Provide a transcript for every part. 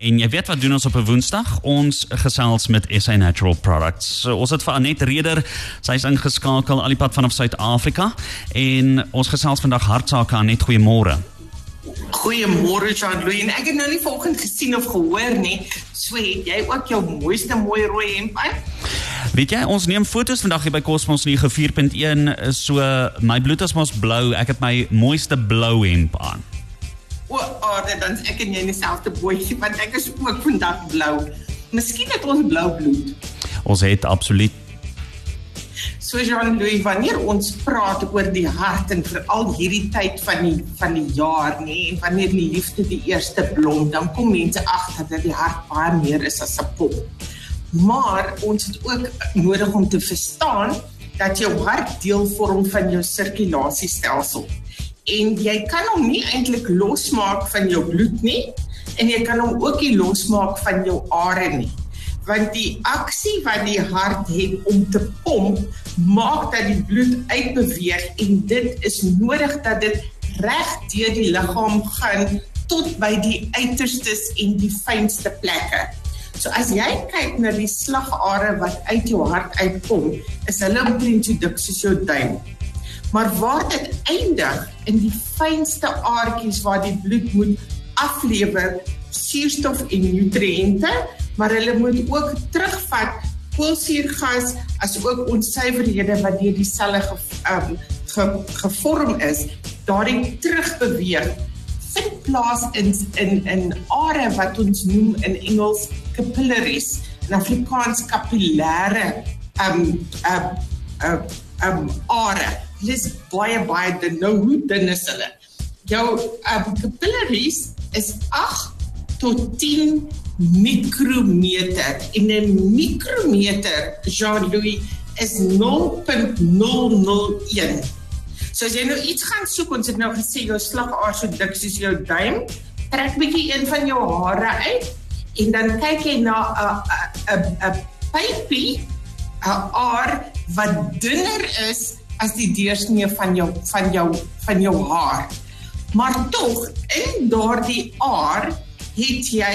En jy weet wat doen ons op 'n Woensdag? Ons gesels met SA Natural Products. So, ons het vir Anet Reder, sy's ingeskakel al die pad vanaf Suid-Afrika en ons gesels vandag hartsake Anet, goeiemôre. Goeiemôre Jean-Louis. Ek het nou nie vanoggend gesien of gehoor nie. So het jy ook jou mooiste mooi rooi hemp aan? Weet jy, ons neem foto's vandag hier by Cosmos 94.1, so my bloed is mos blou. Ek het my mooiste blou hemp aan. O, oh, dan ek en jy dieselfde bootjie want ek is ook vandag blou. Miskien het ons blou bloed. Ons het absoluut So Jean-Louis, wanneer ons praat oor die hart en veral hierdie tyd van die van die jaar, nê, en wanneer die liefde die eerste blom, dan kom mense agter dat die hart baie meer is as 'n pop. Maar ons het ook nodig om te verstaan dat jou hart deel vorm van jou sirkulasiestelsel en jy kan hom nie eintlik losmaak van jou bloed nie en jy kan hom ook nie losmaak van jou are nie want die aksie wat die hart het om te pomp maak dat die bloed uitbeweeg en dit is nodig dat dit reg deur die liggaam gaan tot by die uiterstes en die fynste plekke. So as jy kyk na die slagare wat uit jou hart uitkom, is hulle omtrent so dik soos jou duim. Maar waar dit eindig in die fynste aardjies waar die bloed moet aflewer suurstof en nutriënte, maar hulle moet ook terugvat koolsuurgas as ook onsuiverhede wat deur die selle ge, um, ge, gevorm is, daardie terugbeweeg. Vind plaas in in in are wat ons noem in Engels capillaries, in Afrikaans kapillêre um um um, um are dis baie baie dun. Nou hoe dun is hulle? Jou um, capillaries is 8 tot 10 mikrometer. En 'n mikrometer, Jean-Louis, is 0.001. So as jy nou iets gaan soek, ons het nou gesê jou slagaar so dik soos jou duim, trek bietjie een van jou hare uit en dan kyk jy na 'n 'n 'n pypie 'n aar wat dunner is as die deursnee van jou van jou van jou haar. Maar tog in daardie aar het jy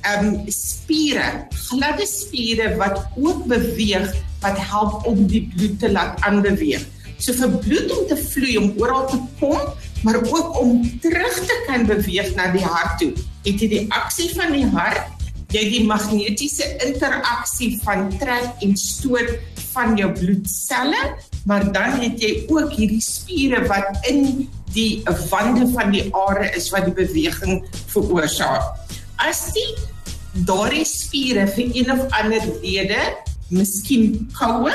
ehm um, spiere, gladde spiere wat ook beweeg wat help om die bloed te laat aanbeweeg. So vir bloed om te vloei om oral te kom, maar ook om terug te kan beweeg na die hart toe. Het jy die aksie van die hart, jy die magnetiese interaksie van trek en stoot van jou bloedselle maar dan het jy ook hierdie spiere wat in die wande van die are is wat die beweging veroorsaak. As die daardie spiere vir een of ander rede, miskien koue,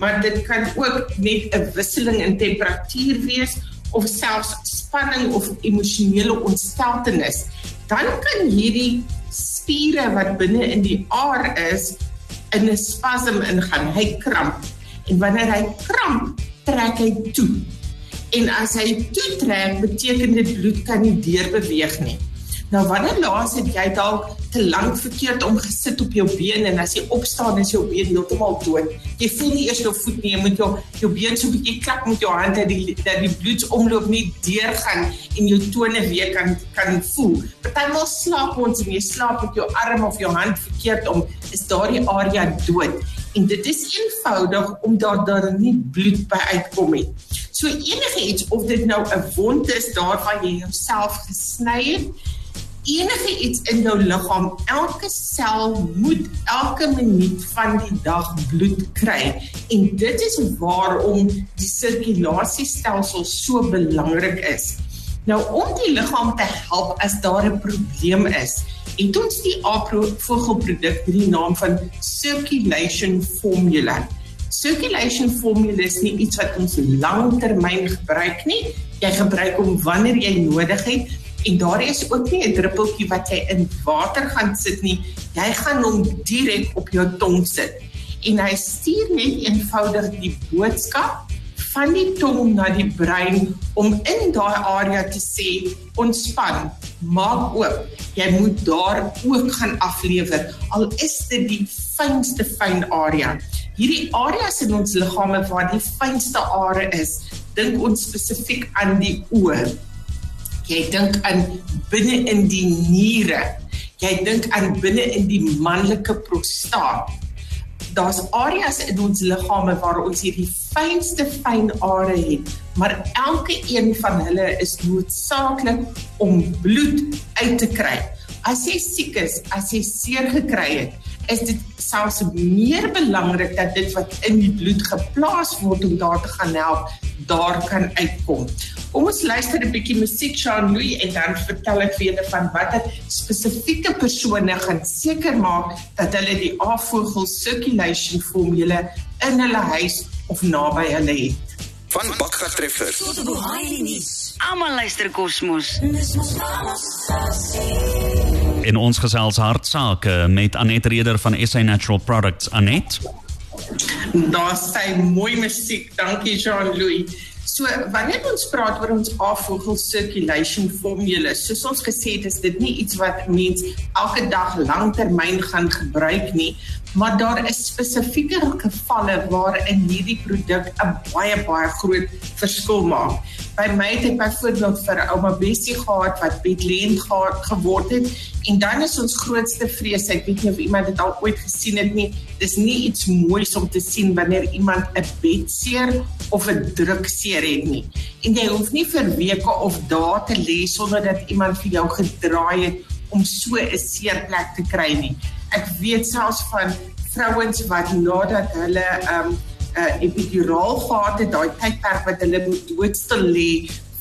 maar dit kan ook net 'n wisseling in temperatuur wees of selfs spanning of emosionele ontsteltenis, dan kan hierdie spiere wat binne in die are is in 'n spasm ingaan, hy kramp En wanneer hy kramp, trek hy toe. En as hy toe trek, beteken dit bloed kan nie deurbeweeg nie. Nou wanneer laas het jy dalk te lank verkeerd om gesit op jou been en as jy opstaan is jou been heeltemal dood. Jy voel nie eers jou voet nie, jy moet jou jou been so 'n bietjie klap met jou hand dat die dat die bloedsomloop nie deurgaan en jou tone weer kan kan voel. Partymal slaap ons en jy slaap met jou arm of jou hand verkeerd om, is daardie area dood en dit is eenvoudig omdat daar nie bloed by uitkom nie. So enige iets of dit nou 'n wond is daarvan jy jouself gesny het, enige iets in jou liggaam, elke sel moet elke minuut van die dag bloed kry en dit is waarom die sirkulasiestelsel so belangrik is. Nou om die liggaam te help as daar 'n probleem is, het ons die Apro vogelproduk met die naam van Circulation Formula. Circulation Formula is nie iets wat ons langtermyn gebruik nie. Jy gebruik hom wanneer jy nodig het en daar is ook nie 'n druppeltjie wat jy in water gaan sit nie. Jy gaan hom direk op jou tong sit. En hy stuur net eenvoudig die boodskap van die tong na die brein om in daai area te sê ontspan, maak oop. Jy moet daar ook gaan aflewer al is dit die fynste fyn area. Hierdie areas in ons liggame waar die fynste are is, dink ons spesifiek aan die oë. Jy dink aan binne in die niere. jy dink aan binne in die manlike prostaat daar's areas in ons liggame waar ons hierdie fynste fyn are het, maar elke een van hulle is noodsaaklik om bloed uit te kry. As jy siek is, as jy seer gekry het, is dit selfs meer belangrik dat dit wat in die bloed geplaas word om daar te gaan help, daar kan uitkom. Kom ons luister 'n bietjie musiek Jean-Louis en dan vertel ek vir julle van watter spesifieke persone gaan seker maak dat hulle die afvogel circulation formule in hulle huis of naby hulle het. Van Bakka treffers. Tot Haai nuus. Almal luister Kosmos. In ons gesels hartsake met Anet Reder van SA Natural Products. Anet. Daar sê mooi musiek. Dankie Jean-Louis. So wanneer ons praat oor ons afvogel circulation formule, soos ons gesê het, is dit nie iets wat mens elke dag langtermyn gaan gebruik nie, maar daar is spesifieke gevalle waarin hierdie produk 'n baie baie groot verskil maak. By my het ek byvoorbeeld vir ouma Bessie gehad wat bedlend gehad geword het en dan is ons grootste vrees, ek weet nie of iemand dit al ooit gesien het nie, dis nie iets moois om te sien wanneer iemand 'n bedseer of 'n drukseer het nie. En jy hoef nie vir weke of dae te lê sonder dat iemand vir jou gedraai het om so 'n seer plek te kry nie. Ek weet selfs van vrouens wat nadat hulle 'n um, uh, epiduraal gehad het, daai tydperk wat hulle moet doodstil lê,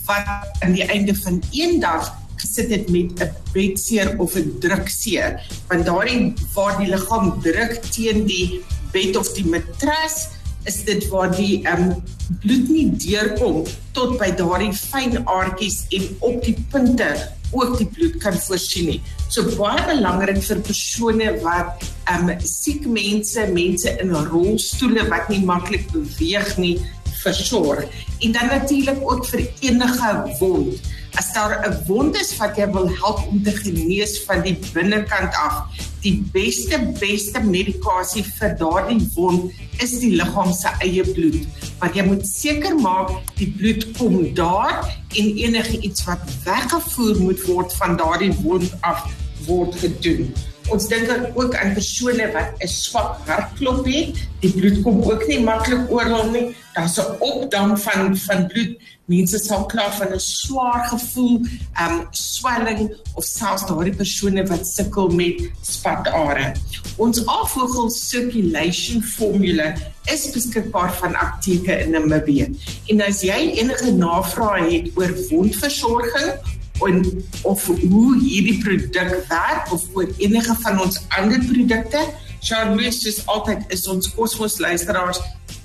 wat aan die einde van een dag gesit het met 'n bedseer of 'n drukseer, want daardie waar die liggaam druk teen die bed of die matras is dit waar die um, bloed nie deurkom tot by daardie fyn aardjies en op die punte ook die bloed kan voorsien nie. So baie belangrik vir persone wat um siek mense, mense in rolstoele wat nie maklik beweeg nie, versorg. En dan natuurlik ook vir enige wond. As daar 'n wond is wat jy wil help om te genees van die binnekant af, die beste beste medikasie vir daardie wond is die liggaam se eie bloed. Maar jy moet seker maak die bloed kom daar en enige iets wat weggevoer moet word van daardie wond af word gedoen. Ons dink ook aan persone wat 'n swak hartklop het. Die bloed kom ook nie maklik oral nie. Daar's 'n opdam van van bloed. Mense sal kla van 'n swaar gevoel, um swelling of selfs daardie persone wat sukkel met spatare. Ons afvogel circulation formule is beskikbaar van apteke in Namibië. En as jy enige navrae het oor wondversorging en of hoe hierdie produk werk of oor enige van ons ander produkte. Charles soos altyd is ons kosmos luisteraars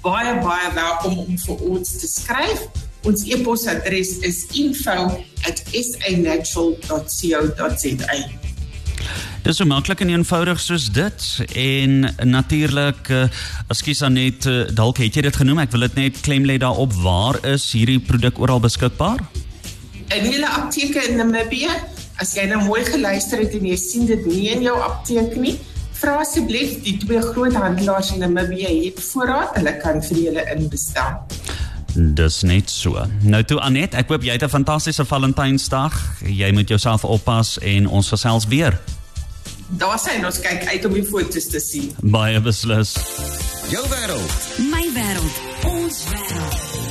baie baie welkom om vir ons te skryf. Ons e-posadres is info@sanatural.co.za. Dis so maklik en eenvoudig soos dit en natuurlik uh, ekskuus aan net uh, dalk het jy dit genoem ek wil dit net klem lê daarop waar is hierdie produk oral beskikbaar? In hele apteke in Namibië. As jy nou mooi geluister het en jy sien dit nie in jou apteek nie, vra asseblief die twee groot handelaars in Namibië het voorraad, hulle kan vir julle inbestel. Dis net so. Nou toe Anet, ek hoop jy het 'n fantastiese Valentynsdag. Jy moet jouself oppas en ons gesels weer. Daar sien ons kyk uit om die foto's te sien. Baie beslis. Jou wêreld. My wêreld. Ons wêreld.